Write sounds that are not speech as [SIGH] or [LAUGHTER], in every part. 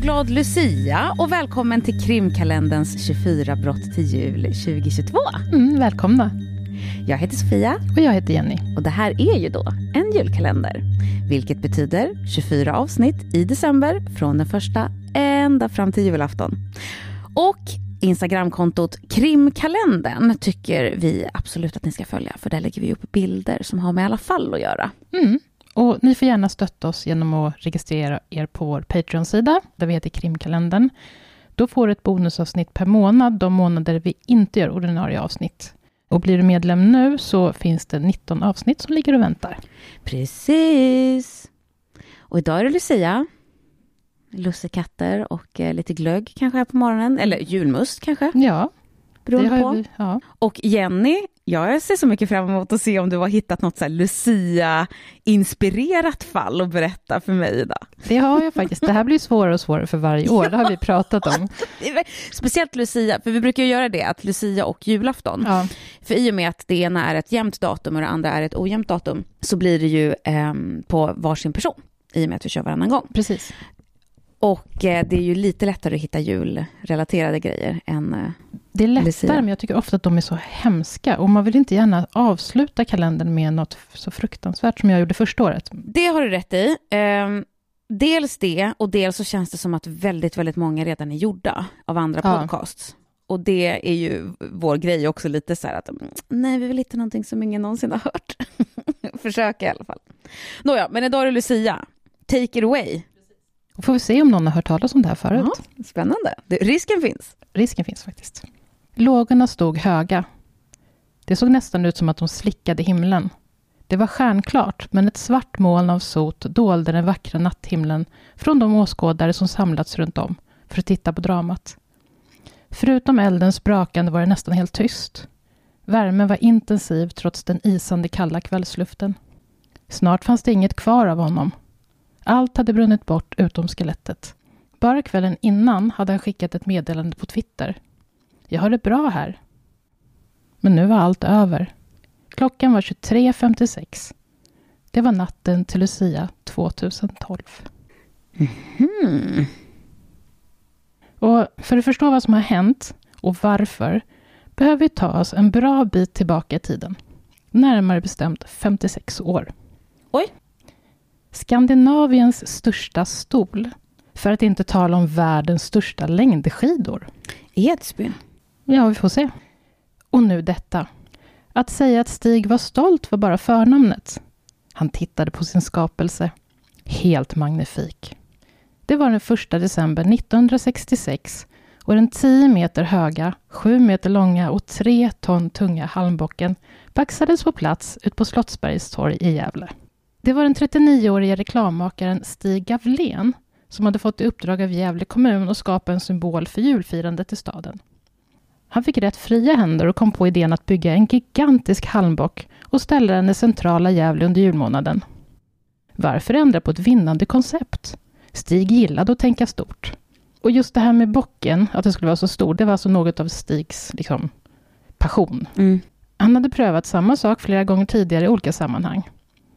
och glad Lucia och välkommen till krimkalenderns 24 brott till jul 2022. Mm, välkomna. Jag heter Sofia. Och jag heter Jenny. Och det här är ju då en julkalender. Vilket betyder 24 avsnitt i december från den första ända fram till julafton. Och Instagramkontot Krimkalendern tycker vi absolut att ni ska följa, för där lägger vi upp bilder som har med alla fall att göra. Mm. Och ni får gärna stötta oss genom att registrera er på vår Patreon-sida, där vi heter Krimkalendern. Då får du ett bonusavsnitt per månad, de månader vi inte gör ordinarie avsnitt. Och blir du medlem nu så finns det 19 avsnitt som ligger och väntar. Precis. Och idag är det Lucia. Lussekatter och eh, lite glögg kanske här på morgonen. Eller julmust kanske. Ja, beroende på. Vi, ja. Och Jenny, jag ser så mycket fram emot att se om du har hittat något så Lucia-inspirerat fall att berätta för mig idag. Det har jag faktiskt. Det här blir svårare och svårare för varje år. Det har vi [LAUGHS] pratat om. Speciellt Lucia, för vi brukar göra det, att Lucia och julafton. Ja. För i och med att det ena är ett jämnt datum och det andra är ett ojämnt datum, så blir det ju eh, på varsin person, i och med att vi kör varannan gång. Precis. Och eh, det är ju lite lättare att hitta julrelaterade grejer än eh, Det är lättare, men jag tycker ofta att de är så hemska. Och man vill inte gärna avsluta kalendern med något så fruktansvärt som jag gjorde första året. Det har du rätt i. Ehm, dels det, och dels så känns det som att väldigt, väldigt många redan är gjorda av andra Ja. podcasts. Och det är ju vår grej också lite så här att mm, nej, vi vill hitta någonting som ingen någonsin har hört. [LAUGHS] Försöka i alla fall. Nåja, men idag är det Lucia. Take it away. Och får vi se om någon har hört talas om det här förut. Ja, spännande. Det, risken finns. Risken finns faktiskt. Lågorna stod höga. Det såg nästan ut som att de slickade himlen. Det var stjärnklart, men ett svart moln av sot dolde den vackra natthimlen från de åskådare som samlats runt om för att titta på dramat. Förutom eldens brakande var det nästan helt tyst. Värmen var intensiv trots den isande kalla kvällsluften. Snart fanns det inget kvar av honom. Allt hade brunnit bort utom skelettet. Bara kvällen innan hade han skickat ett meddelande på Twitter. Jag har det bra här. Men nu var allt över. Klockan var 23.56. Det var natten till Lucia 2012. Hmm. Och för att förstå vad som har hänt och varför behöver vi ta oss en bra bit tillbaka i tiden. Närmare bestämt 56 år. Oj. Skandinaviens största stol. För att inte tala om världens största längdskidor. Edsbyn. Ja, vi får se. Och nu detta. Att säga att Stig var stolt var bara förnamnet. Han tittade på sin skapelse. Helt magnifik. Det var den första december 1966 och den 10 meter höga, 7 meter långa och 3 ton tunga halmbocken baxades på plats ut på Slottsbergs torg i Gävle. Det var den 39-årige reklammakaren Stig Gavlén som hade fått i uppdrag av Gävle kommun att skapa en symbol för julfirandet i staden. Han fick rätt fria händer och kom på idén att bygga en gigantisk halmbock och ställa den i centrala Gävle under julmånaden. Varför ändra på ett vinnande koncept? Stig gillade att tänka stort. Och just det här med bocken, att den skulle vara så stor, det var alltså något av Stigs liksom, passion. Mm. Han hade prövat samma sak flera gånger tidigare i olika sammanhang.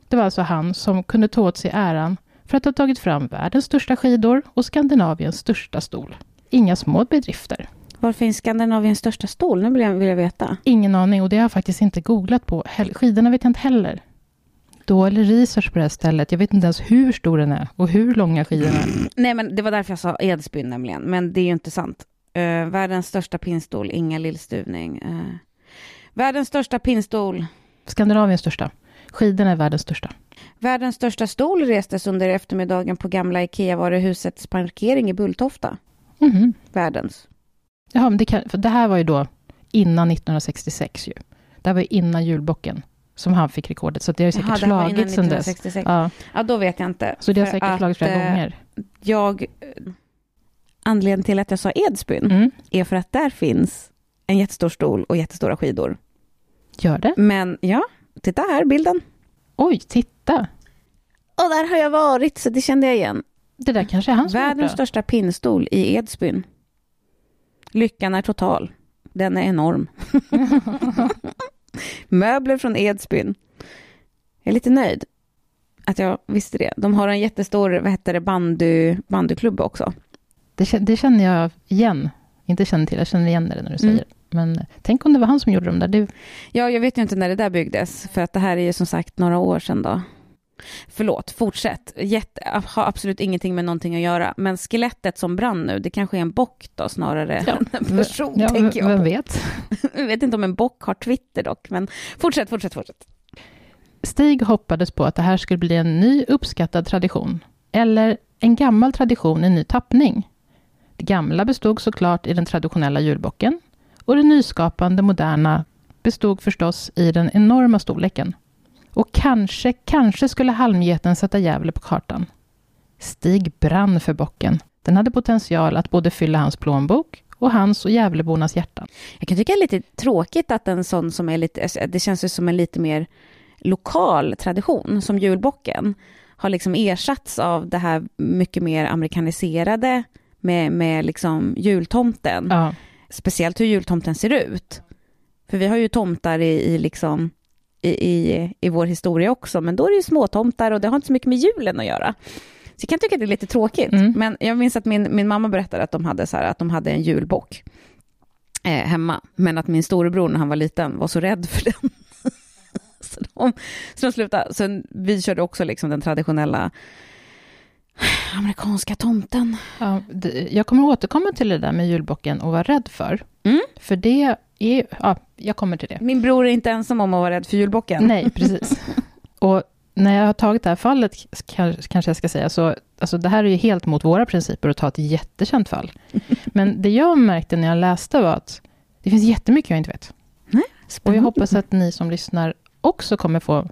Det var alltså han som kunde ta åt sig äran för att ha tagit fram världens största skidor och Skandinaviens största stol. Inga små bedrifter. Var finns Skandinaviens största stol? Nu vill jag, vill jag veta. Ingen aning och det har jag faktiskt inte googlat på. Skidorna vet jag inte heller. Dålig research på det här stället. Jag vet inte ens hur stor den är och hur långa skidorna är. Nej, men det var därför jag sa Edsbyn nämligen. Men det är ju inte sant. Uh, världens största pinnstol, inga lillstuvning. Uh, världens största pinnstol. Skandinaviens största. Skidorna är världens största. Världens största stol restes under eftermiddagen på gamla Ikea-varuhusets parkering i Bulltofta. Mhm. Världens. Jaha, men det, kan, för det här var ju då innan 1966 ju. Det här var ju innan julbocken som han fick rekordet. Så det har ju säkert innan slagits sedan dess. 1966. Ja, Ja, då vet jag inte. så det har säkert slagits flera eh, gånger. Jag... Anledningen till att jag sa Edsbyn Mm. är för att där finns en jättestor stol och jättestora skidor. Gör det? Men ja, titta här bilden. Oj, titta! Och där har jag varit, så det kände jag igen. Det där kanske är han som Världens största pinnstol i Edsbyn. Lyckan är total. Den är enorm. [LAUGHS] Möbler från Edsbyn. Jag är lite nöjd att jag visste det. De har en jättestor vad heter det, bandy, bandyklubb också. Det, det känner jag igen. Inte känner till, jag känner igen det när du säger Mm. Men tänk om det var han som gjorde dem där. Det, Ja, jag vet ju inte när det där byggdes, för att det här är ju som sagt några år sedan då. Förlåt, fortsätt. Jätte, har absolut ingenting med någonting att göra. Men skelettet som brann nu, det kanske är en bock då snarare Ja, än en person, ja, tänker jag. vem vet? [LAUGHS] Jag vet inte om en bock har Twitter dock, men fortsätt, fortsätt, fortsätt. Stig hoppades på att det här skulle bli en ny uppskattad tradition. Eller en gammal tradition i ny tappning. Det gamla bestod såklart i den traditionella julbocken. Och det nyskapande, moderna bestod förstås i den enorma storleken. Och kanske, kanske skulle halmgeten sätta Gävle på kartan. Stig brann för bocken. Den hade potential att både fylla hans plånbok och hans och Gävlebornas hjärtan. Jag kan tycka det är lite tråkigt att en sån som är lite, alltså, det känns ju som en lite mer lokal tradition, som julbocken, har liksom ersatts av det här mycket mer amerikaniserade med, med liksom jultomten. Ja, Speciellt hur jultomten ser ut. För vi har ju tomtar i, i liksom i, i, i vår historia också, men då är det ju småtomtar och det har inte så mycket med julen att göra. Så jag kan tycka att det är lite tråkigt. Mm. Men jag minns att min, min mamma berättade att de hade, så här, att de hade en julbock eh, hemma. Men att min storebror när han var liten var så rädd för den. [LAUGHS] så, de, så de slutade. Så vi körde också liksom den traditionella amerikanska tomten. Ja, jag kommer återkomma till det där med julbocken och vara rädd för. Mm. För det är... Ja, jag kommer till det. Min bror är inte ensam om att vara rädd för julbocken. Nej, precis. [LAUGHS] Och när jag har tagit det här fallet, ka- kanske jag ska säga, så alltså det här är ju helt mot våra principer att ta ett jättekänt fall. [LAUGHS] Men det jag märkte när jag läste var att det finns jättemycket jag inte vet. Och jag hoppas att ni som lyssnar också kommer få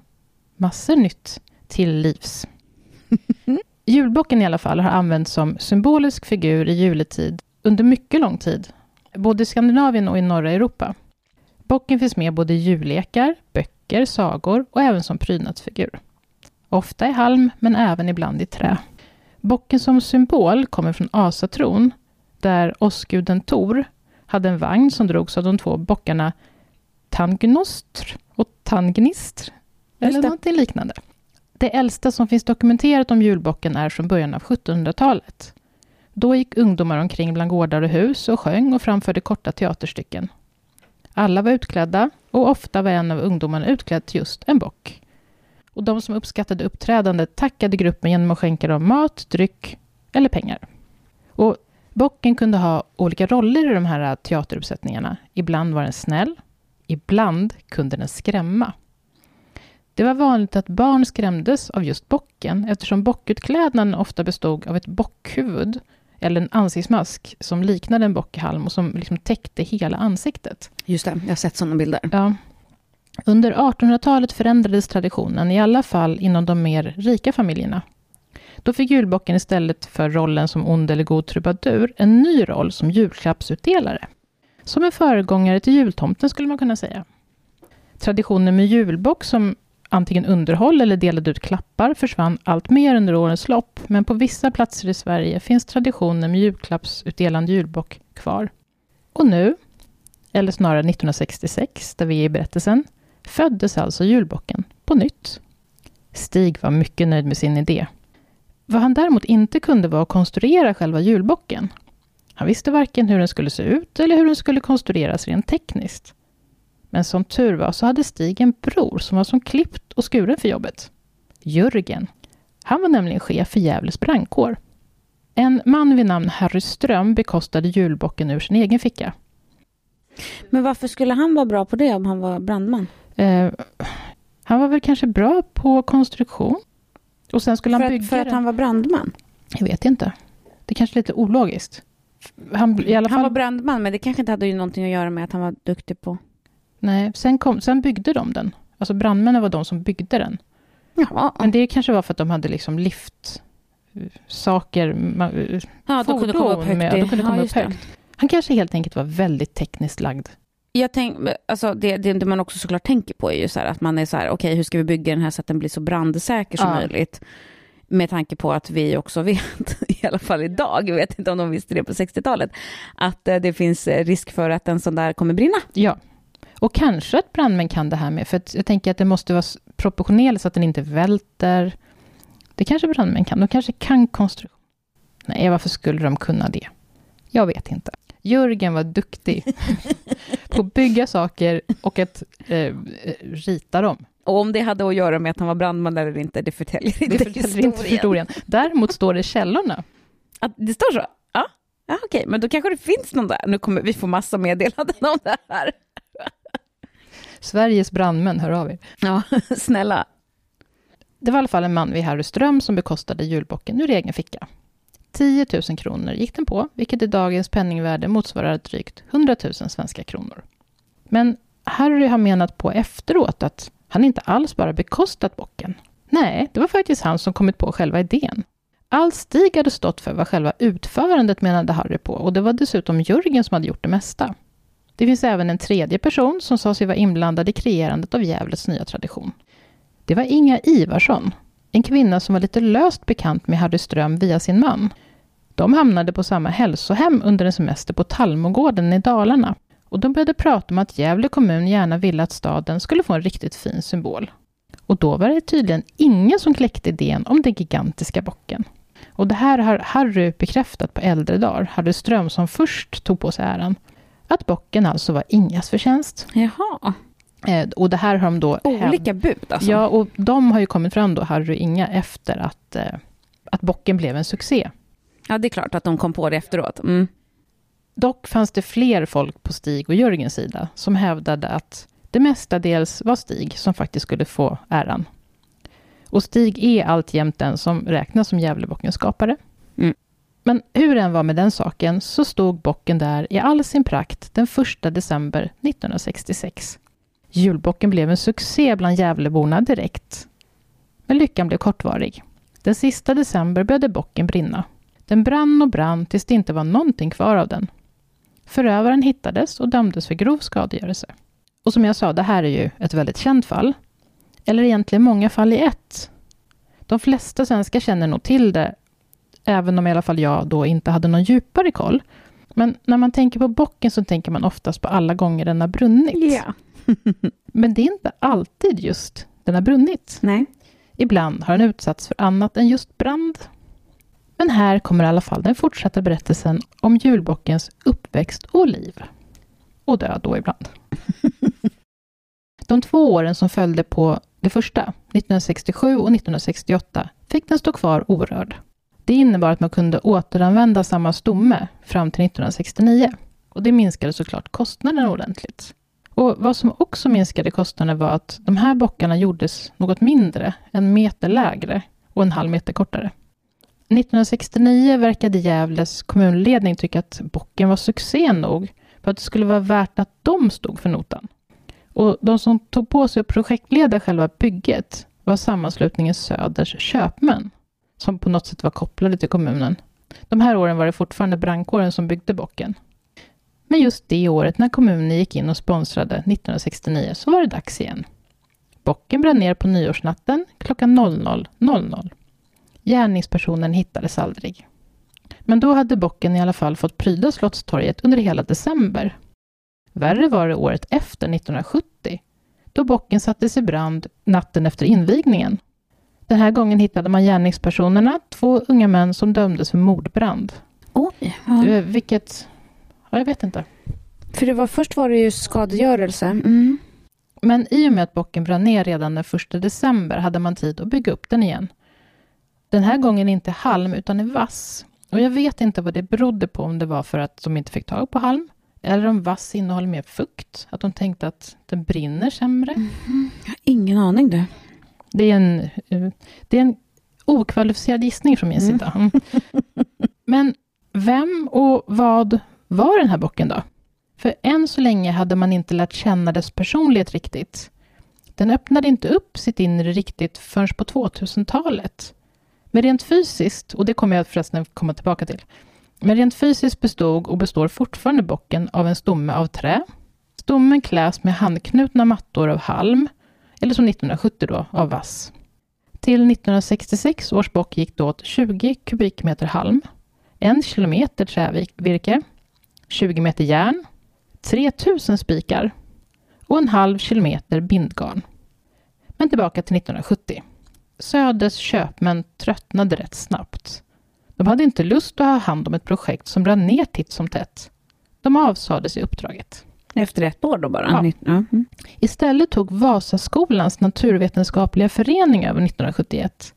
massor nytt till livs. [LAUGHS] Julbocken i alla fall har använts som symbolisk figur i juletid under mycket lång tid, både i Skandinavien och i norra Europa. Bocken finns med både i jullekar, böcker, sagor och även som prydnadsfigur. Ofta i halm, men även ibland i trä. Bocken som symbol kommer från asatron, där åskguden Tor hade en vagn som drogs av de två bockarna Tangnostr och Tangnistr, eller någonting liknande. Det äldsta som finns dokumenterat om julbocken är från början av 1700-talet. Då gick ungdomar omkring bland gårdar och hus och sjöng och framförde korta teaterstycken. Alla var utklädda och ofta var en av ungdomarna utklädd till just en bock. Och de som uppskattade uppträdandet tackade gruppen genom att skänka dem mat, dryck eller pengar. Och bocken kunde ha olika roller i de här teateruppsättningarna. Ibland var den snäll, ibland kunde den skrämma. Det var vanligt att barn skrämdes av just bocken eftersom bockutklädnaden ofta bestod av ett bockhuvud eller en ansiktsmask som liknade en bockhalm och som liksom täckte hela ansiktet. Just det, jag har sett sådana bilder. Ja. Under 1800-talet förändrades traditionen, i alla fall inom de mer rika familjerna. Då fick julbocken istället för rollen som ond eller god trubadur en ny roll som julklappsutdelare. Som en föregångare till jultomten skulle man kunna säga. Traditionen med julbock som antingen underhåll eller delade ut klappar försvann allt mer under årens lopp, men på vissa platser i Sverige finns traditionen med julklappsutdelande julbock kvar. Och nu, eller snarare 1966, där vi är i berättelsen, föddes alltså julbocken på nytt. Stig var mycket nöjd med sin idé. Vad han däremot inte kunde var att konstruera själva julbocken. Han visste varken hur den skulle se ut eller hur den skulle konstrueras rent tekniskt. Men som tur var så hade Stig en bror som var som klippt och skuren för jobbet. Jörgen. Han var nämligen chef för Gävles brandkår. En man vid namn Harry Ström bekostade julbocken ur sin egen ficka. Men varför skulle han vara bra på det om han var brandman? Eh, han var väl kanske bra på konstruktion. Och sen skulle För han att, bygga för att han var brandman? Jag vet inte. Det är kanske är lite ologiskt. Han, i alla Han fall, var brandman, men det kanske inte hade ju någonting att göra med att han var duktig på... nej, sen, kom, sen byggde de den. Alltså brandmännen var de som byggde den. Ja, Men det kanske var för att de hade liksom lift eh, saker, eh, ja de kunde komma upp fordon högt. med, de kunde komma ja, upp högt. Han kanske helt enkelt var väldigt tekniskt lagd. Jag tänk, alltså det, det, det man också såklart tänker på är ju så här att man är så här, okej, hur ska vi bygga den här så att den blir så brandsäker som Ja. möjligt? Med tanke på att vi också [LAUGHS] vet, i alla fall idag, jag vet inte om de visste det på 60-talet, att eh, det finns risk för att en sån där kommer brinna. Ja. Och kanske att brandmän kan det här med, för jag tänker att det måste vara proportionellt så att den inte välter. Det kanske brandmän kan. De kanske kan konstruktion. Nej, varför skulle de kunna det? Jag vet inte. Jörgen var duktig [LAUGHS] på att bygga saker och att eh, rita dem. Och om det hade att göra med att han var brandman eller inte, det förtäljer inte, det förtäljer historien. inte historien. Däremot står det källorna. Att det står så? Ja, ja okej, men då kanske det finns någon där. Nu kommer vi få massa meddelanden om det här. Sveriges brandmän, hör av er. Ja, [LAUGHS] snälla. Det var i alla fall en man vid Harry Ström som bekostade julbocken ur egen ficka. 10 000 kronor gick den på, vilket i dagens penningvärde motsvarar drygt 100 000 svenska kronor. Men Harry har menat på efteråt att han inte alls bara bekostat bocken. Nej, det var faktiskt han som kommit på själva idén. Allt Stig hade stått för var själva utförandet menade Harry på och det var dessutom Jörgen som hade gjort det mesta. Det finns även en tredje person som sa sig vara inblandad i kreerandet av Gävles nya tradition. Det var Inga Ivarsson, en kvinna som var lite löst bekant med Harry Ström via sin man. De hamnade på samma hälsohem under en semester på Tallmogården i Dalarna och de började prata om att Gävle kommun gärna ville att staden skulle få en riktigt fin symbol. Och då var det tydligen ingen som kläckte idén om den gigantiska bocken. Och det här har Harry bekräftat på äldre dagar, Harry Ström som först tog på sig äran. Att bocken alltså var Ingas förtjänst. Jaha. Eh, och det här har de då... Olika bud alltså? Ja, och de har ju kommit fram då, Harry och Inga, efter att, eh, att bocken blev en succé. Ja, det är klart att de kom på det efteråt. Mm. Dock fanns det fler folk på Stig och Jörgens sida som hävdade att det mestadels var Stig som faktiskt skulle få äran. Och Stig är alltjämt den som räknas som Gävlebockens skapare. Mm. Men hur det än var med den saken så stod bocken där i all sin prakt den 1 december 1966. Julbocken blev en succé bland Gävleborna direkt. Men lyckan blev kortvarig. Den sista december började bocken brinna. Den brann och brann tills det inte var någonting kvar av den. Förövaren hittades och dömdes för grov skadegörelse. Och som jag sa, det här är ju ett väldigt känt fall. Eller egentligen många fall i ett. De flesta svenskar känner nog till det, även om i alla fall jag då inte hade någon djupare koll. Men när man tänker på bocken så tänker man oftast på alla gånger den har brunnit. Yeah. [LAUGHS] Men det är inte alltid just den har brunnit. Nej. Ibland har den utsatts för annat än just brand. Men här kommer i alla fall den fortsatta berättelsen om julbockens uppväxt och liv. Och död då ibland. [LAUGHS] De två åren som följde på det första, 1967 och 1968, fick den stå kvar orörd. Det innebar att man kunde återanvända samma stomme fram till 1969. Och det minskade såklart kostnaderna ordentligt. Och vad som också minskade kostnaderna var att de här bockarna gjordes något mindre, en meter lägre och en halv meter kortare. 1969 verkade Gävles kommunledning tycka att bocken var succé nog för att det skulle vara värt att de stod för notan. Och de som tog på sig att projektleda själva bygget var sammanslutningen Söders köpmän, som på något sätt var kopplade till kommunen. De här åren var det fortfarande brandkåren som byggde bocken. Men just det året när kommunen gick in och sponsrade 1969 så var det dags igen. Bocken brann ner på nyårsnatten klockan 00.00. Gärningspersonen hittades aldrig. Men då hade bocken i alla fall fått pryda Slottstorget under hela december. Värre var det året efter, 1970, då bocken sattes i brand natten efter invigningen. Den här gången hittade man gärningspersonerna, två unga män som dömdes för mordbrand. Oj. Ja. Eh, Vilket... Ja, jag vet inte. För det var, först var det ju skadegörelse. Mm. Men i och med att bocken brann ner redan den 1 december hade man tid att bygga upp den igen. Den här gången inte halm utan i vass. Och jag vet inte vad det berodde på, om det var för att de inte fick tag på halm, eller om vass innehåller mer fukt, att de tänkte att den brinner sämre. Mm. Jag har ingen aning du. Det är en, eh, det är en okvalificerad gissning från min Mm. sida. Mm. Men vem och vad var den här bocken då? För än så länge hade man inte lärt känna dess personlighet riktigt. Den öppnade inte upp sitt inre riktigt förrän på 2000-talet. Men rent fysiskt, och det kommer jag förresten komma tillbaka till, men rent fysiskt bestod och består fortfarande bocken av en stomme av trä. Stommen kläs med handknutna mattor av halm, eller som 1970 då, av vass. Till 1966 års bock gick det åt 20 kubikmeter halm, 1 kilometer trävirke, 20 meter järn, 3000 spikar och en halv kilometer bindgarn. Men tillbaka till 1970. Söders köpmän tröttnade rätt snabbt. De hade inte lust att ha hand om ett projekt som brann ner titt som tätt. De avsade sig uppdraget. Efter ett år då bara? Ja. Ja. Mm. Istället tog Vasaskolans naturvetenskapliga förening över 1971.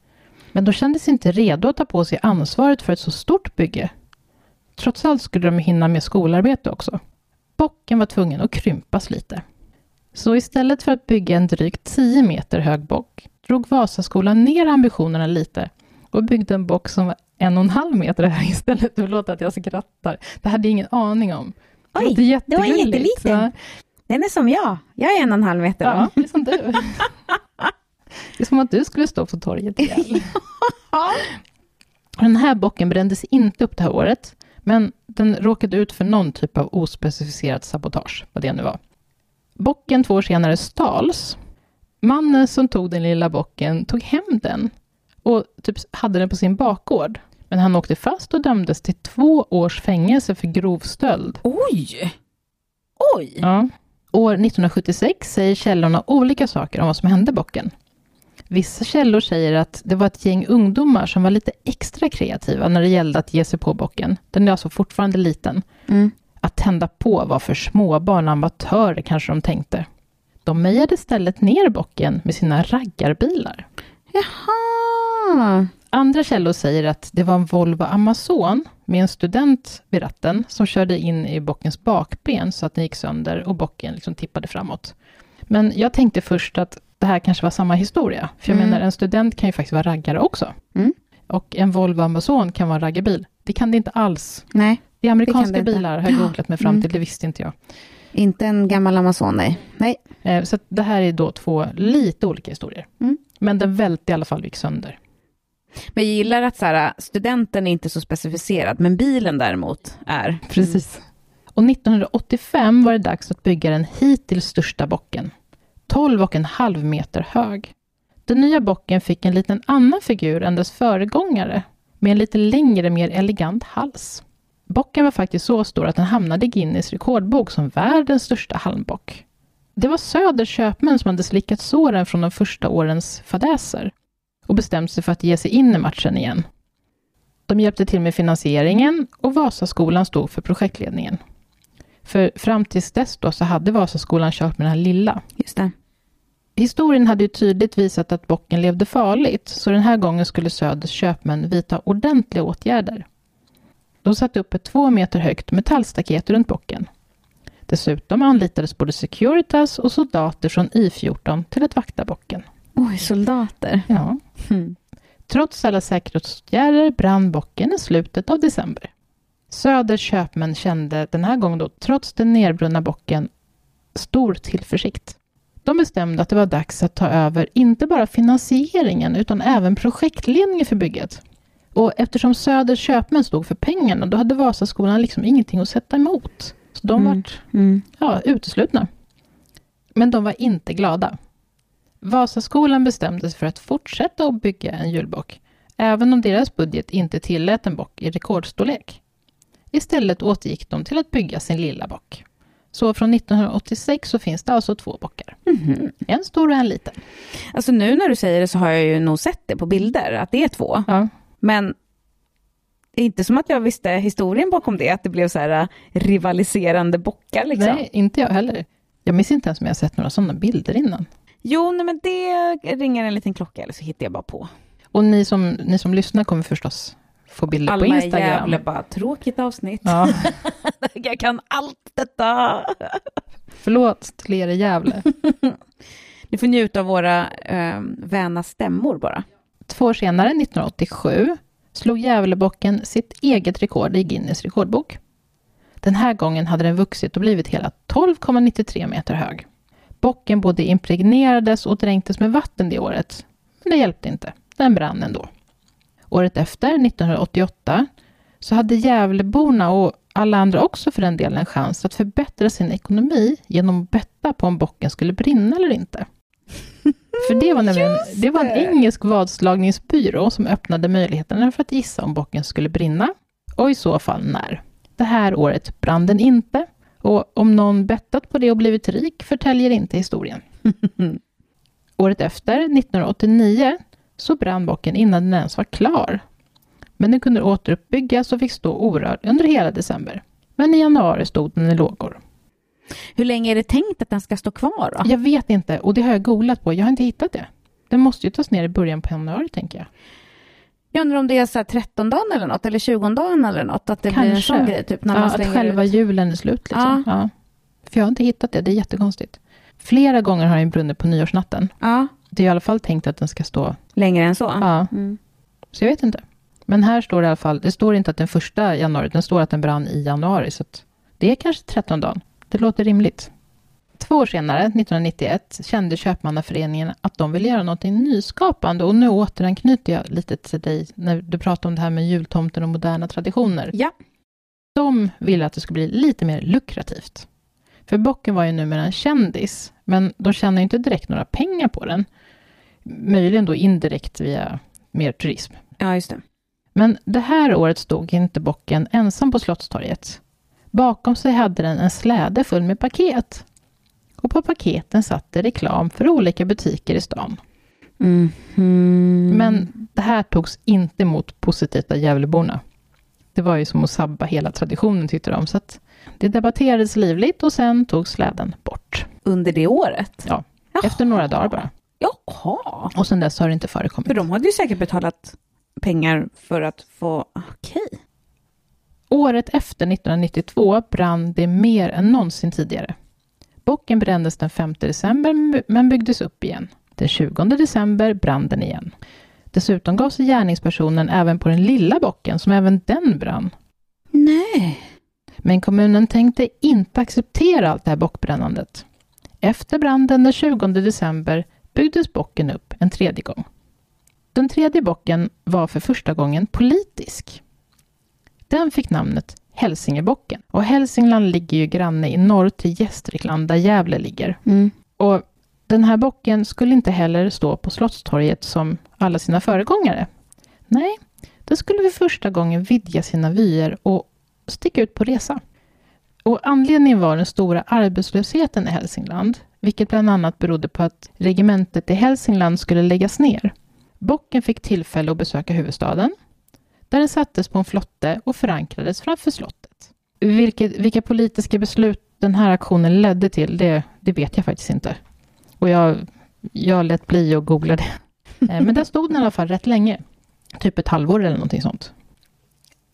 Men de kändes inte redo att ta på sig ansvaret för ett så stort bygge. Trots allt skulle de hinna med skolarbete också. Bocken var tvungen att krympas lite. Så istället för att bygga en drygt 10 meter hög bock drog Vasaskolan ner ambitionerna lite och byggde en bock som var en och en halv meter hög istället. Förlåt att jag skrattar. Det hade jag ingen aning om. Det Oj, låter det var jätteliten. Den är som jag. Jag är en och en halv meter Ja, lång. det är som du. [LAUGHS] Det är som att du skulle stå på torget igen. [LAUGHS] Den här bocken brändes inte upp det här året, men den råkade ut för någon typ av ospecificerat sabotage, vad det nu var. Bocken två år senare stals. Mannen som tog den lilla bocken tog hem den och typ hade den på sin bakgård. Men han åkte fast och dömdes till två års fängelse för grov stöld. Oj! Oj! Ja. År 1976 säger källorna olika saker om vad som hände bocken. Vissa källor säger att det var ett gäng ungdomar som var lite extra kreativa när det gällde att ge sig på bocken. Den är alltså fortfarande liten. Mm. Att tända på var för småbarn, amatörer kanske de tänkte. De mejade istället ner bocken med sina raggarbilar. Jaha! Andra källor säger att det var en Volvo Amazon med en student vid ratten som körde in i bockens bakben så att den gick sönder och bocken liksom tippade framåt. Men jag tänkte först att det här kanske var samma historia. För jag Mm. menar, en student kan ju faktiskt vara raggare också. Mm. Och en Volvo Amazon kan vara en raggarbil. Det kan det inte alls. Nej, Det är amerikanska det bilar har jag googlat mig fram Mm. till, det visste inte jag. inte en gammal Amazon, nej. Nej. Eh, Så det här är då två lite olika historier. Mm. Men den välte i alla fall och gick sönder. Men jag gillar att så här, studenten är inte så specificerad, men bilen däremot är. Mm. Precis. Och 1985 var det dags att bygga den hittills största bocken. 12,5 meter hög. Den nya bocken fick en liten annan figur än dess föregångare, med en lite längre, mer elegant hals. Bocken var faktiskt så stor att den hamnade i Guinness rekordbok som världens största halmbock. Det var Söders köpmän som hade slickat såren från de första årens fadäser och bestämt sig för att ge sig in i matchen igen. De hjälpte till med finansieringen och Vasaskolan stod för projektledningen. För fram tills dess då så hade Vasaskolan kört med den här lilla. Just det. Historien hade ju tydligt visat att bocken levde farligt, så den här gången skulle Söders köpmän vidta ordentliga åtgärder. De satte upp ett två meter högt metallstaket runt bocken. Dessutom anlitades både Securitas och soldater från I14 till att vakta bocken. Oj, soldater. Ja. Mm. Trots alla säkerhetsåtgärder brann bocken i slutet av december. Söders köpmän kände den här gången då, trots den nedbrunna bocken, stor tillförsikt. De bestämde att det var dags att ta över inte bara finansieringen utan även projektledningen för bygget. Och eftersom Söders köpmän stod för pengarna, då hade Vasaskolan liksom ingenting att sätta emot. Så de Mm. vart Mm. ja, uteslutna. Men de var inte glada. Vasaskolan bestämde sig för att fortsätta att bygga en julbock, även om deras budget inte tillät en bock i rekordstorlek. Istället återgick de till att bygga sin lilla bock. Så från 1986 så finns det alltså två bockar. Mhm. En stor och en liten. Alltså nu när du säger det så har jag ju nog sett det på bilder, att det är två. Ja. Men det är inte som att jag visste historien bakom det, att det blev så här äh, rivaliserande bockar liksom. Nej, inte jag heller. Jag minns inte ens om jag sett några sådana bilder innan. Jo, nej, men det ringer en liten klocka, eller så hittar jag bara på. Och ni som, ni som lyssnar kommer förstås få bilder på Alma i Instagram. Gävle bara, tråkigt avsnitt. Ja, [LAUGHS] jag kan allt detta. förlåt till er i Gävle. [LAUGHS] Ni får njuta av våra äh, väna stämmor bara. Två år senare, 1987, slog Gävlebocken sitt eget rekord i Guinness rekordbok. Den här gången hade den vuxit och blivit hela 12,93 meter hög. Bocken både impregnerades och dränktes med vatten det året, men det hjälpte inte. Den brann ändå. Året efter, 1988, så hade Gävleborna och alla andra också för den delen en chans att förbättra sin ekonomi genom att betta på om bocken skulle brinna eller inte. [LAUGHS] För det var nämligen det var en engelsk vadslagningsbyrå som öppnade möjligheterna för att gissa om bocken skulle brinna och i så fall när. Det här året brann den inte och om någon bettat på det och blivit rik förtäljer inte historien. [LAUGHS] Året efter, 1989, så brann bocken innan den ens var klar. Men den kunde återuppbyggas och fick stå orörd under hela december. Men i januari stod den i lågor. Hur länge är det tänkt att den ska stå kvar då? Jag vet inte och det har jag googlat på. Jag har inte hittat det. Den måste ju tas ner i början på januari tänker jag. Jag undrar om det är så här 13 dagen eller något, eller 20 dagen eller något, att det blir en sån grej, typ när ja, man att själva ut. julen är slut. Liksom. Ja. Ja. För jag har inte hittat det, det är jättekonstigt. Flera gånger har den brunnit på nyårsnatten. Ja, Det är i alla fall tänkt att den ska stå... längre än så. Ja, Mm. så jag vet inte. Men här står det i alla fall, det står inte att den första januari, det står att den brann i januari. Så det är kanske 13 dagen. Det låter rimligt. Två år senare, 1991, kände Köpmannaföreningen att de ville göra något nyskapande och nu återanknyter jag lite till dig när du pratade om det här med jultomten och moderna traditioner. Ja. De ville att det skulle bli lite mer lukrativt. För bocken var ju numera en kändis, men de tjänar inte direkt några pengar på den. Möjligen då indirekt via mer turism. ja, just det. Men det här året stod inte bocken ensam på Slottstorget. Bakom sig hade den en släde full med paket. Och på paketen satt det reklam för olika butiker i stan. Mhm. Men det här togs inte emot positivt av Gävleborna. Det var ju som att sabba hela traditionen tyckte de. Så att det debatterades livligt och sen togs släden bort. Under det året? Ja, Jaha. efter några dagar bara. Jaha. Och sen dess har det inte förekommit. För de hade ju säkert betalat pengar för att få... Okej. Året efter 1992 brann det mer än någonsin tidigare. Bocken brändes den 5 december men byggdes upp igen. Den 20 december brann den igen. Dessutom gav sig gärningspersonen även på den lilla bocken som även den brann. Nej. Men kommunen tänkte inte acceptera allt det här bockbrännandet. Efter branden den 20 december byggdes bocken upp en tredje gång. Den tredje bocken var för första gången politisk. Den fick namnet Hälsingebocken. Och Hälsingland ligger ju granne i norr till Gästrikland där Gävle ligger. Mm. Och den här bocken skulle inte heller stå på Slottstorget som alla sina föregångare. Nej, den skulle för första gången vidga sina vyer och sticka ut på resa. Och anledningen var den stora arbetslösheten i Hälsingland, vilket bland annat berodde på att regementet i Hälsingland skulle läggas ner. Bocken fick tillfälle att besöka huvudstaden, där den sattes på en flotte och förankrades framför slottet. Vilket, vilka politiska beslut den här aktionen ledde till, det, det vet jag faktiskt inte. Och jag, jag lät bli att googla det. [LAUGHS] Eh, Men där stod den i alla fall rätt länge. Typ ett halvår eller någonting sånt.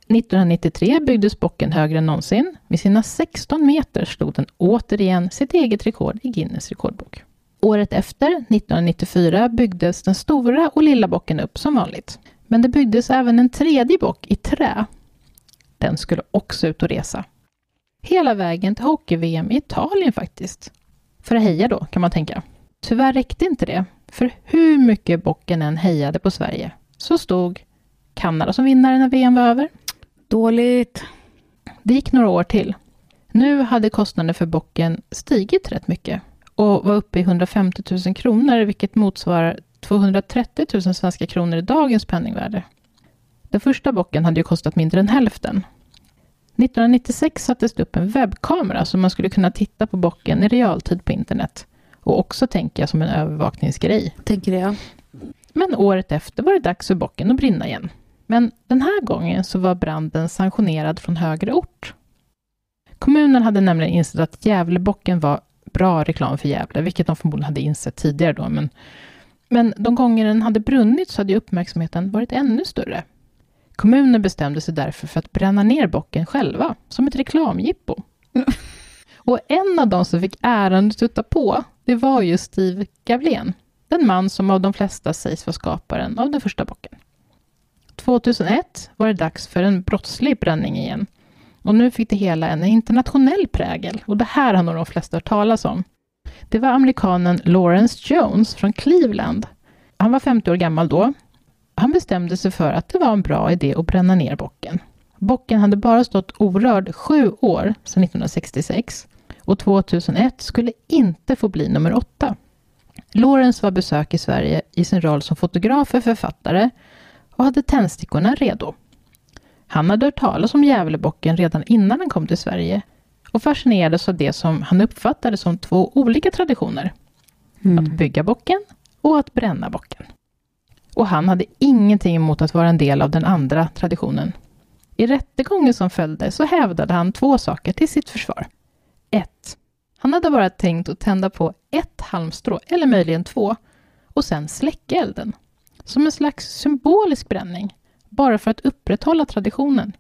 1993 byggdes bocken högre än någonsin. Med sina 16 meter slog den återigen sitt eget rekord i Guinness rekordbok. Året efter, 1994, byggdes den stora och lilla bocken upp som vanligt. Men det byggdes även en tredje bock i trä. Den skulle också ut och resa. Hela vägen till hockey-VM i Italien faktiskt. För att heja då, kan man tänka. Tyvärr räckte inte det, för hur mycket bocken än hejade på Sverige så stod Kanada som vinnare när VM var över. Dåligt. Det gick några år till. Nu hade kostnaden för bocken stigit rätt mycket och var uppe i 150 000 kronor, vilket motsvarar 230 000 svenska kronor i dagens penningvärde. Den första bocken hade ju kostat mindre än hälften. 1996 sattes det upp en webbkamera så man skulle kunna titta på bocken i realtid på internet och också tänka som en övervakningsgrej. Tänker jag. Men året efter var det dags för bocken att brinna igen. Men den här gången så var branden sanktionerad från högre ort. Kommunen hade nämligen insett att Gävlebocken var bra reklam för Gävle, vilket de förmodligen hade insett tidigare då. Men, men de gånger den hade brunnit så hade uppmärksamheten varit ännu större. Kommunen bestämde sig därför för att bränna ner bocken själva, som ett reklamjippo. [LAUGHS] Och en av de som fick äran att stutta på, det var ju Steve Gavlén. Den man som av de flesta sägs vara skaparen av den första bocken. 2001 var det dags för en brottslig bränning igen. Och nu fick det hela en internationell prägel. Och det här har nog de flesta hört talas om. Det var amerikanen Lawrence Jones från Cleveland. Han var 50 år gammal då. Han bestämde sig för att det var en bra idé att bränna ner bocken. Bocken hade bara stått orörd sju år sedan 1966 och 2001 skulle inte få bli nummer åtta. Lawrence var besök i Sverige i sin roll som fotograf och författare och hade tändstickorna redo. Han hade hört talas om Gävlebocken redan innan han kom till Sverige och fascinerades av det som han uppfattade som två olika traditioner. Att bygga bocken och att bränna bocken. Och han hade ingenting emot att vara en del av den andra traditionen. I rättegången som följde så hävdade han två saker till sitt försvar. 1. Han hade bara tänkt att tända på ett halmstrå, eller möjligen två, och sen släcka elden. Som en slags symbolisk bränning, bara för att upprätthålla traditionen.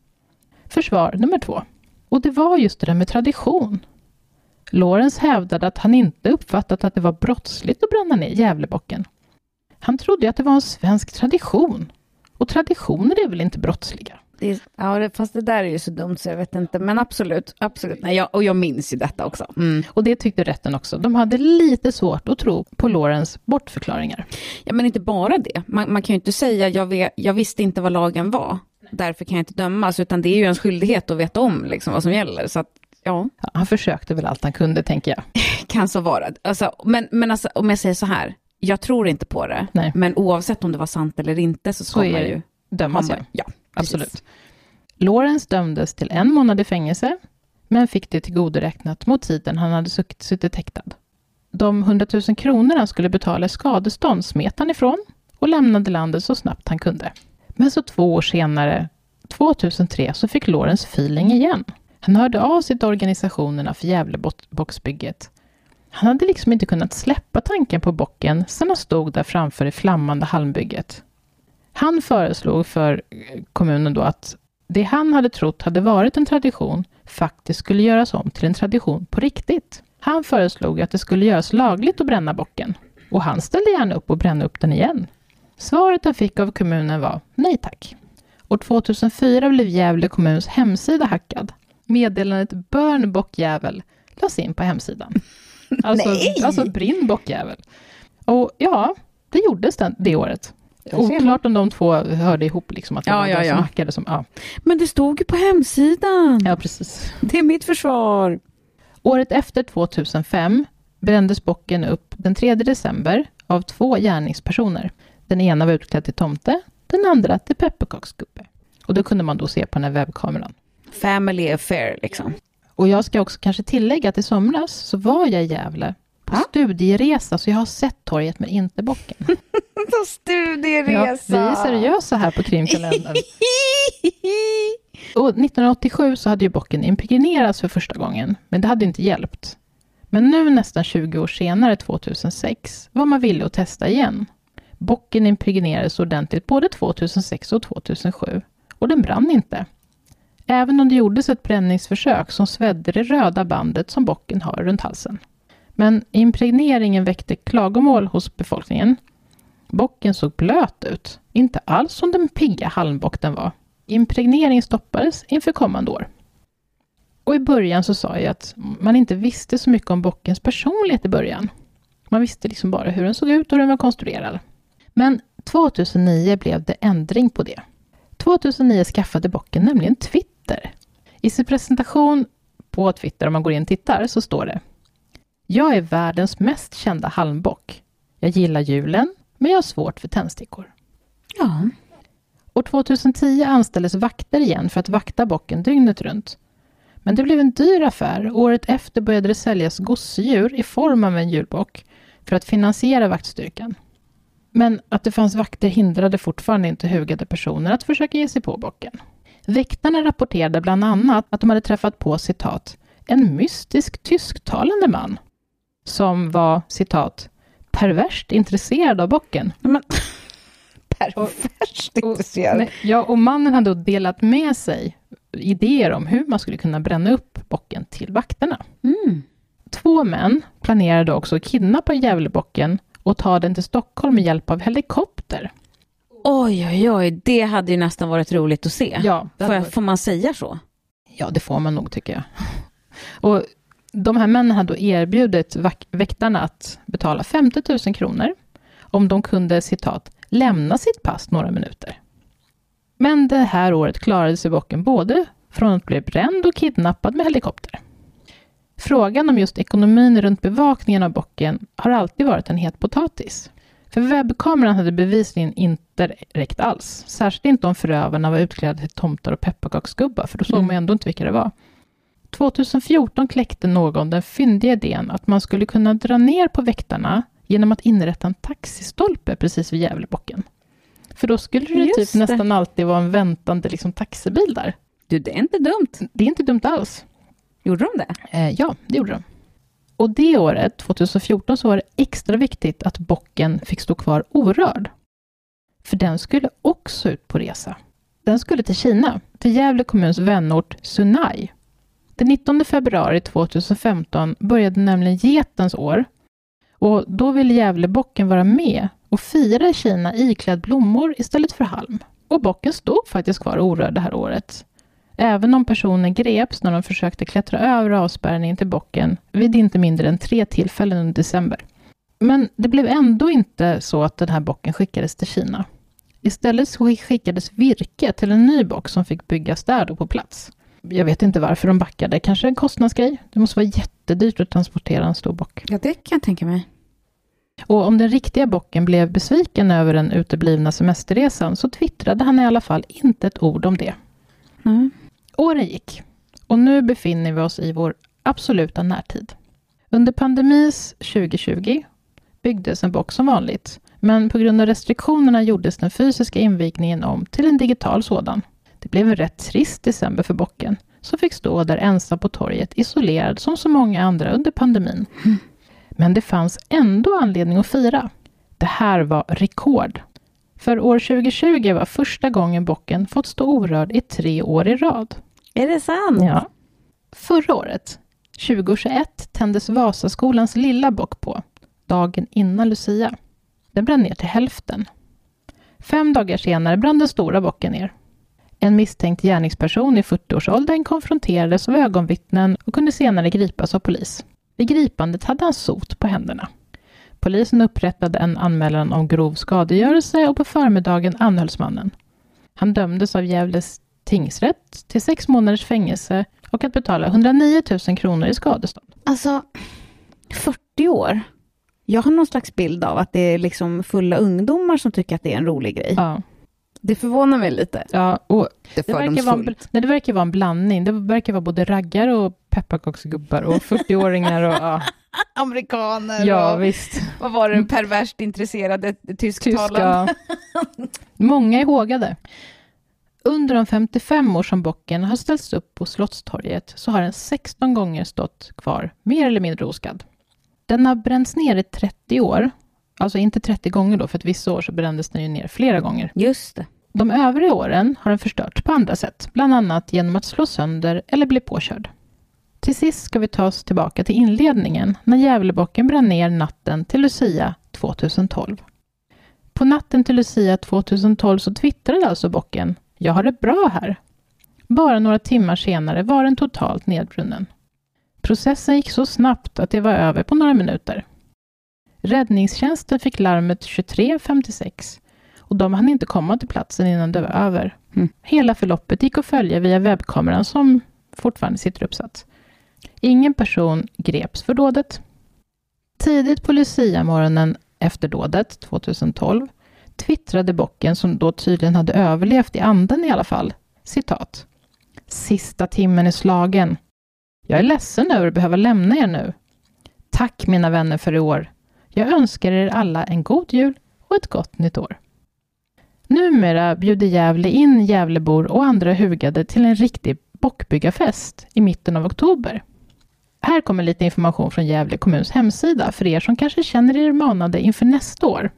Försvar nummer två. Och det var just det där med tradition. Lorenz hävdade att han inte uppfattat att det var brottsligt att bränna ner Gävlebocken. Han trodde att det var en svensk tradition. Och traditioner är väl inte brottsliga? Det ja, fast det där är ju så dumt så jag vet inte. Men absolut, absolut. Nej, jag, och jag minns ju detta också. Mm. Och det tyckte rätten också. De hade lite svårt att tro på Lorenz bortförklaringar. Ja, men inte bara det. Man, man kan ju inte säga jag, vet, jag visste inte vad lagen var. Därför kan jag inte dömas, utan det är ju ens skyldighet att veta om liksom, vad som gäller. Så att, ja. Han försökte väl allt han kunde, tänker jag. [LAUGHS] kan så vara. Alltså, men men alltså, om jag säger så här, jag tror inte på det, Nej. men oavsett om det var sant eller inte så ska så man ju dömas. Man, ja, absolut. Lorenz dömdes till en månad i fängelse, men fick det tillgodoräknat mot tiden han hade suttit häktad. De 100 000 kronor han skulle betala i skadestånd smet han ifrån och lämnade landet så snabbt han kunde. Men så två år senare, 2003, så fick Lorenz feeling igen. Han hörde av sig till organisationerna för Gävleboxbygget. Han hade liksom inte kunnat släppa tanken på bocken sedan han stod där framför det flammande halmbygget. Han föreslog för eh, kommunen då att det han hade trott hade varit en tradition faktiskt skulle göras om till en tradition på riktigt. Han föreslog att det skulle göras lagligt att bränna bocken och han ställde gärna upp och bränna upp den igen. Svaret han fick av kommunen var nej tack. År 2004 blev Gävle kommuns hemsida hackad. Meddelandet Burn bockjävel lades in på hemsidan. [LAUGHS] Alltså, nej! alltså brinn bockjävel. Och ja, det gjordes den, det året. Oklart om de två hörde ihop, liksom, att det ja, var ja, de som ja. hackade. Som, ja. Men det stod ju på hemsidan. ja, precis. Det är mitt försvar. Året efter, 2005, brändes bocken upp den 3 december av två gärningspersoner. Den ena var utklädd till tomte, den andra till pepparkaksgubbe. Och det kunde man då se på den här webbkameran. Family affair, liksom. Och jag ska också kanske tillägga att i somras så var jag i Gävle på ja. studieresa, så jag har sett torget men inte bocken. [LAUGHS] på studieresa! Ja, vi är seriösa här på krimkalendern. och 1987 så hade ju bocken impregnerats för första gången, men det hade inte hjälpt. Men nu nästan 20 år senare, 2006, var man villig att testa igen. Bocken impregnerades ordentligt både 2006 och 2007 och den brann inte. Även om det gjordes ett bränningsförsök som svedde det röda bandet som bocken har runt halsen. Men impregneringen väckte klagomål hos befolkningen. Bocken såg blöt ut, inte alls som den pigga halmbock den var. Impregnering stoppades inför kommande år. Och i början så sa jag att man inte visste så mycket om bockens personlighet i början. Man visste liksom bara hur den såg ut och hur den var konstruerad. Men 2009 blev det ändring på det. 2009 skaffade bocken nämligen Twitter. I sin presentation på Twitter, om man går in och tittar, så står det Jag är världens mest kända halmbock. Jag gillar julen, men jag har svårt för tändstickor. Ja. År 2010 anställdes vakter igen för att vakta bocken dygnet runt. Men det blev en dyr affär. Året efter började det säljas gosedjur i form av en julbock för att finansiera vaktstyrkan. Men att det fanns vakter hindrade fortfarande inte hugade personer att försöka ge sig på bocken. Väktarna rapporterade bland annat att de hade träffat på citat en mystisk tysktalande man som var citat perverst intresserad av bocken. Men, [LAUGHS] perverst intresserad? Ja, och mannen hade då delat med sig idéer om hur man skulle kunna bränna upp bocken till vakterna. Mm. Två män planerade också att kidnappa Gävlebocken och ta den till Stockholm med hjälp av helikopter. Oj, oj, oj, det hade ju nästan varit roligt att se. Ja, får, jag, får man säga så? Ja, det får man nog tycker jag. Och de här männen hade då erbjudit väktarna att betala 50 000 kronor om de kunde, citat, lämna sitt pass några minuter. Men det här året klarade sig bocken både från att bli bränd och kidnappad med helikopter. Frågan om just ekonomin runt bevakningen av bocken har alltid varit en het potatis. För webbkameran hade bevisligen inte räckt alls. Särskilt inte om förövarna var utklädda till tomtar och pepparkaksgubbar, för då såg mm. man ändå inte vilka det var. 2014 kläckte någon den fyndiga idén att man skulle kunna dra ner på väktarna genom att inrätta en taxistolpe precis vid Gävlebocken. För då skulle det Just typ det. nästan alltid vara en väntande liksom, taxibil där. Du, det är inte dumt. Det är inte dumt alls. Gjorde de det? Eh, ja, det gjorde de. Och det året, 2014, så var det extra viktigt att bocken fick stå kvar orörd. För den skulle också ut på resa. Den skulle till Kina, till Gävle kommuns vänort Sunai. Den 19 februari 2015 började nämligen getens år. Och då ville Gävlebocken vara med och fira i Kina iklädd blommor istället för halm. Och bocken stod faktiskt kvar orörd det här året. Även om personen greps när de försökte klättra över avspärrningen till bocken vid inte mindre än tre tillfällen under december. Men det blev ändå inte så att den här bocken skickades till Kina. Istället skickades virke till en ny bock som fick byggas där då på plats. Jag vet inte varför de backade, kanske en kostnadsgrej. Det måste vara jättedyrt att transportera en stor bock. Ja, det kan jag tänka mig. Och om den riktiga bocken blev besviken över den uteblivna semesterresan så twittrade han i alla fall inte ett ord om det. Mm. Åren gick och nu befinner vi oss i vår absoluta närtid. Under pandemins 2020 byggdes en box som vanligt, men på grund av restriktionerna gjordes den fysiska invigningen om till en digital sådan. Det blev en rätt trist december för bocken, som fick stå där ensam på torget, isolerad som så många andra under pandemin. Men det fanns ändå anledning att fira. Det här var rekord. För år 2020 var första gången bocken fått stå orörd i tre år i rad. Är det sant? Ja. Förra året, 2021, tändes Vasaskolans lilla bock på, dagen innan Lucia. Den brann ner till hälften. Fem dagar senare brann den stora bocken ner. En misstänkt gärningsperson i 40-årsåldern konfronterades av ögonvittnen och kunde senare gripas av polis. Vid gripandet hade han sot på händerna. Polisen upprättade en anmälan om grov skadegörelse och på förmiddagen anhölls mannen. Han dömdes av Gävles tingsrätt till sex månaders fängelse och att betala 109 000 kronor i skadestånd. Alltså, 40 år. Jag har någon slags bild av att det är liksom fulla ungdomar som tycker att det är en rolig grej. Ja, Det förvånar mig lite. ja och Det det verkar, vara, en nej, det verkar vara en blandning. Det verkar vara både raggare och pepparkaksgubbar och 40-åringar och ja, [LAUGHS] Amerikaner ja och visst. vad var det, perverst intresserade tysktalande. Tyska. [LAUGHS] Många är hågade. Under de 55 år som bocken har ställts upp på Slottstorget så har den 16 gånger stått kvar, mer eller mindre oskadd. Den har bränts ner i 30 år, alltså inte 30 gånger då, för att vissa år så brändes den ju ner flera gånger. Just det. De övriga åren har den förstörts på andra sätt, bland annat genom att slå sönder eller bli påkörd. Till sist ska vi ta oss tillbaka till inledningen när Gävlebocken brann ner natten till Lucia 2012. På natten till Lucia 2012 så twittrade alltså bocken “Jag har det bra här”. Bara några timmar senare var den totalt nedbrunnen. Processen gick så snabbt att det var över på några minuter. Räddningstjänsten fick larmet 23.56 och de hann inte komma till platsen innan det var över. Mm. Hela förloppet gick att följa via webbkameran som fortfarande sitter uppsatt. Ingen person greps för dådet. Tidigt på Lucia-morgonen efter dådet, 2012, twittrade bocken, som då tydligen hade överlevt i anden i alla fall, citat. Sista timmen är slagen. Jag är ledsen över att behöva lämna er nu. Tack mina vänner för i år. Jag önskar er alla en god jul och ett gott nytt år. Numera bjuder Gävle in Gävlebor och andra hugade till en riktig bockbyggarfest i mitten av oktober. Här kommer lite information från Gävle kommuns hemsida för er som kanske känner er manade inför nästa år.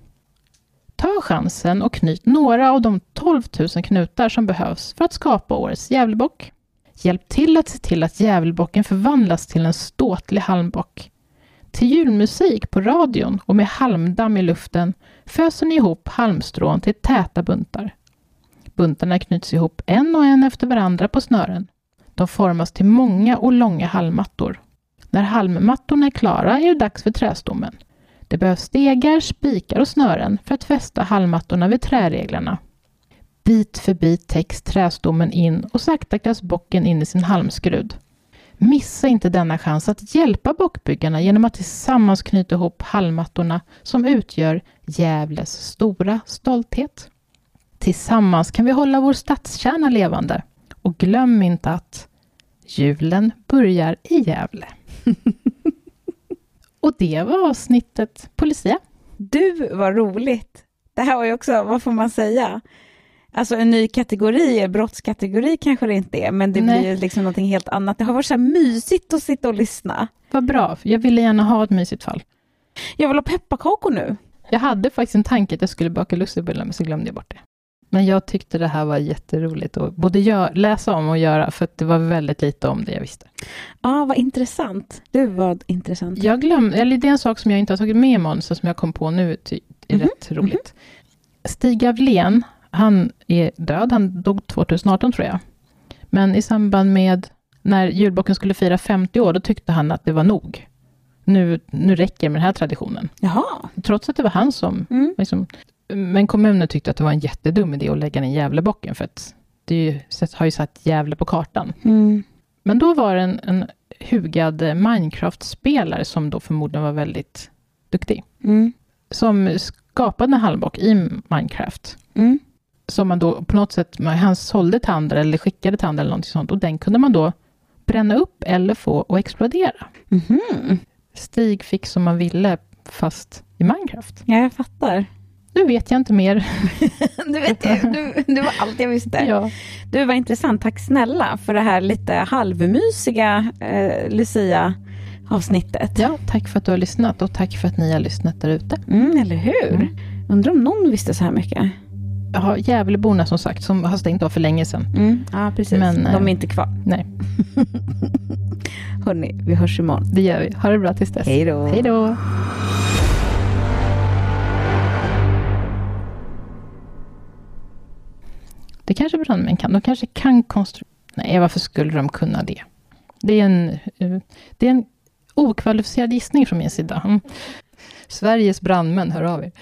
Ta chansen och knyt några av de 12 000 knutar som behövs för att skapa årets Gävlebock. Hjälp till att se till att Gävlebocken förvandlas till en ståtlig halmbock. Till julmusik på radion och med halmdamm i luften föser ni ihop halmstrån till täta buntar. Buntarna knyts ihop en och en efter varandra på snören. De formas till många och långa halmmattor. När halmmattorna är klara är det dags för trästommen. Det behövs stegar, spikar och snören för att fästa halmmattorna vid träreglarna. Bit för bit täcks trästommen in och sakta kläs bocken in i sin halmskrud. Missa inte denna chans att hjälpa bockbyggarna genom att tillsammans knyta ihop halmmattorna som utgör Gävles stora stolthet. Tillsammans kan vi hålla vår stadskärna levande. Och glöm inte att julen börjar i Gävle. [LAUGHS] Och det var avsnittet på Lucia. Du, vad roligt. det här var ju också, vad får man säga? Alltså en ny kategori, brottskategori kanske det inte är, men det Nej. blir liksom någonting helt annat. Det har varit så här mysigt att sitta och lyssna. Vad bra, jag ville gärna ha ett mysigt fall. Jag vill ha pepparkakor nu. Jag hade faktiskt en tanke att jag skulle baka lussebullar, men så glömde jag bort det. Men jag tyckte det här var jätteroligt att både gör, läsa om och göra, för att det var väldigt lite om det jag visste. Ja, vad intressant. Du, vad intressant. Jag glömde, eller det är en sak som jag inte har tagit med i manus, som jag kom på nu, ty, är Mhm, rätt roligt. Stig Gavlén, han är död, han dog 2018 tror jag. Men i samband med när julbocken skulle fira 50 år, då tyckte han att det var nog. Nu, nu räcker det med den här traditionen. Jaha. Trots att det var han som Mm. Liksom, men kommunen tyckte att det var en jättedum idé att lägga ner Gävlebocken, för att det ju, har ju satt Gävle på kartan. Mm. Men då var det en, en hugad Minecraft-spelare som då förmodligen var väldigt duktig, Mm. som skapade en halvbock i Minecraft. Mm. Som man då på något sätt, han sålde till andra eller skickade till andra eller någonting sånt, och den kunde man då bränna upp eller få att explodera. Mhm. Stig fick som man ville, fast i Minecraft. Ja, jag fattar. Nu vet jag inte mer. [LAUGHS] Du vet, du, du var allt jag visste. ja. Du, var intressant. Tack snälla för det här lite halvmysiga eh, Lucia-avsnittet. Ja, tack för att du har lyssnat och tack för att ni har lyssnat där ute. Mm, eller hur? Mm. Undrar om någon visste så här mycket. Ja, Gävleborna som sagt, som har stängt av för länge sedan. Mm. Ja, precis. Men, De är eh, inte kvar. Nej, [LAUGHS] Hörni, vi hörs imorgon. det gör vi. Ha det bra tills dess. Hej då. Hej då. Det kanske brandmän kan. De kanske kan konstruera... Nej, varför skulle de kunna det? Det är en, eh, det är en okvalificerad gissning från min sida. Mm. Sveriges brandmän, hör av er.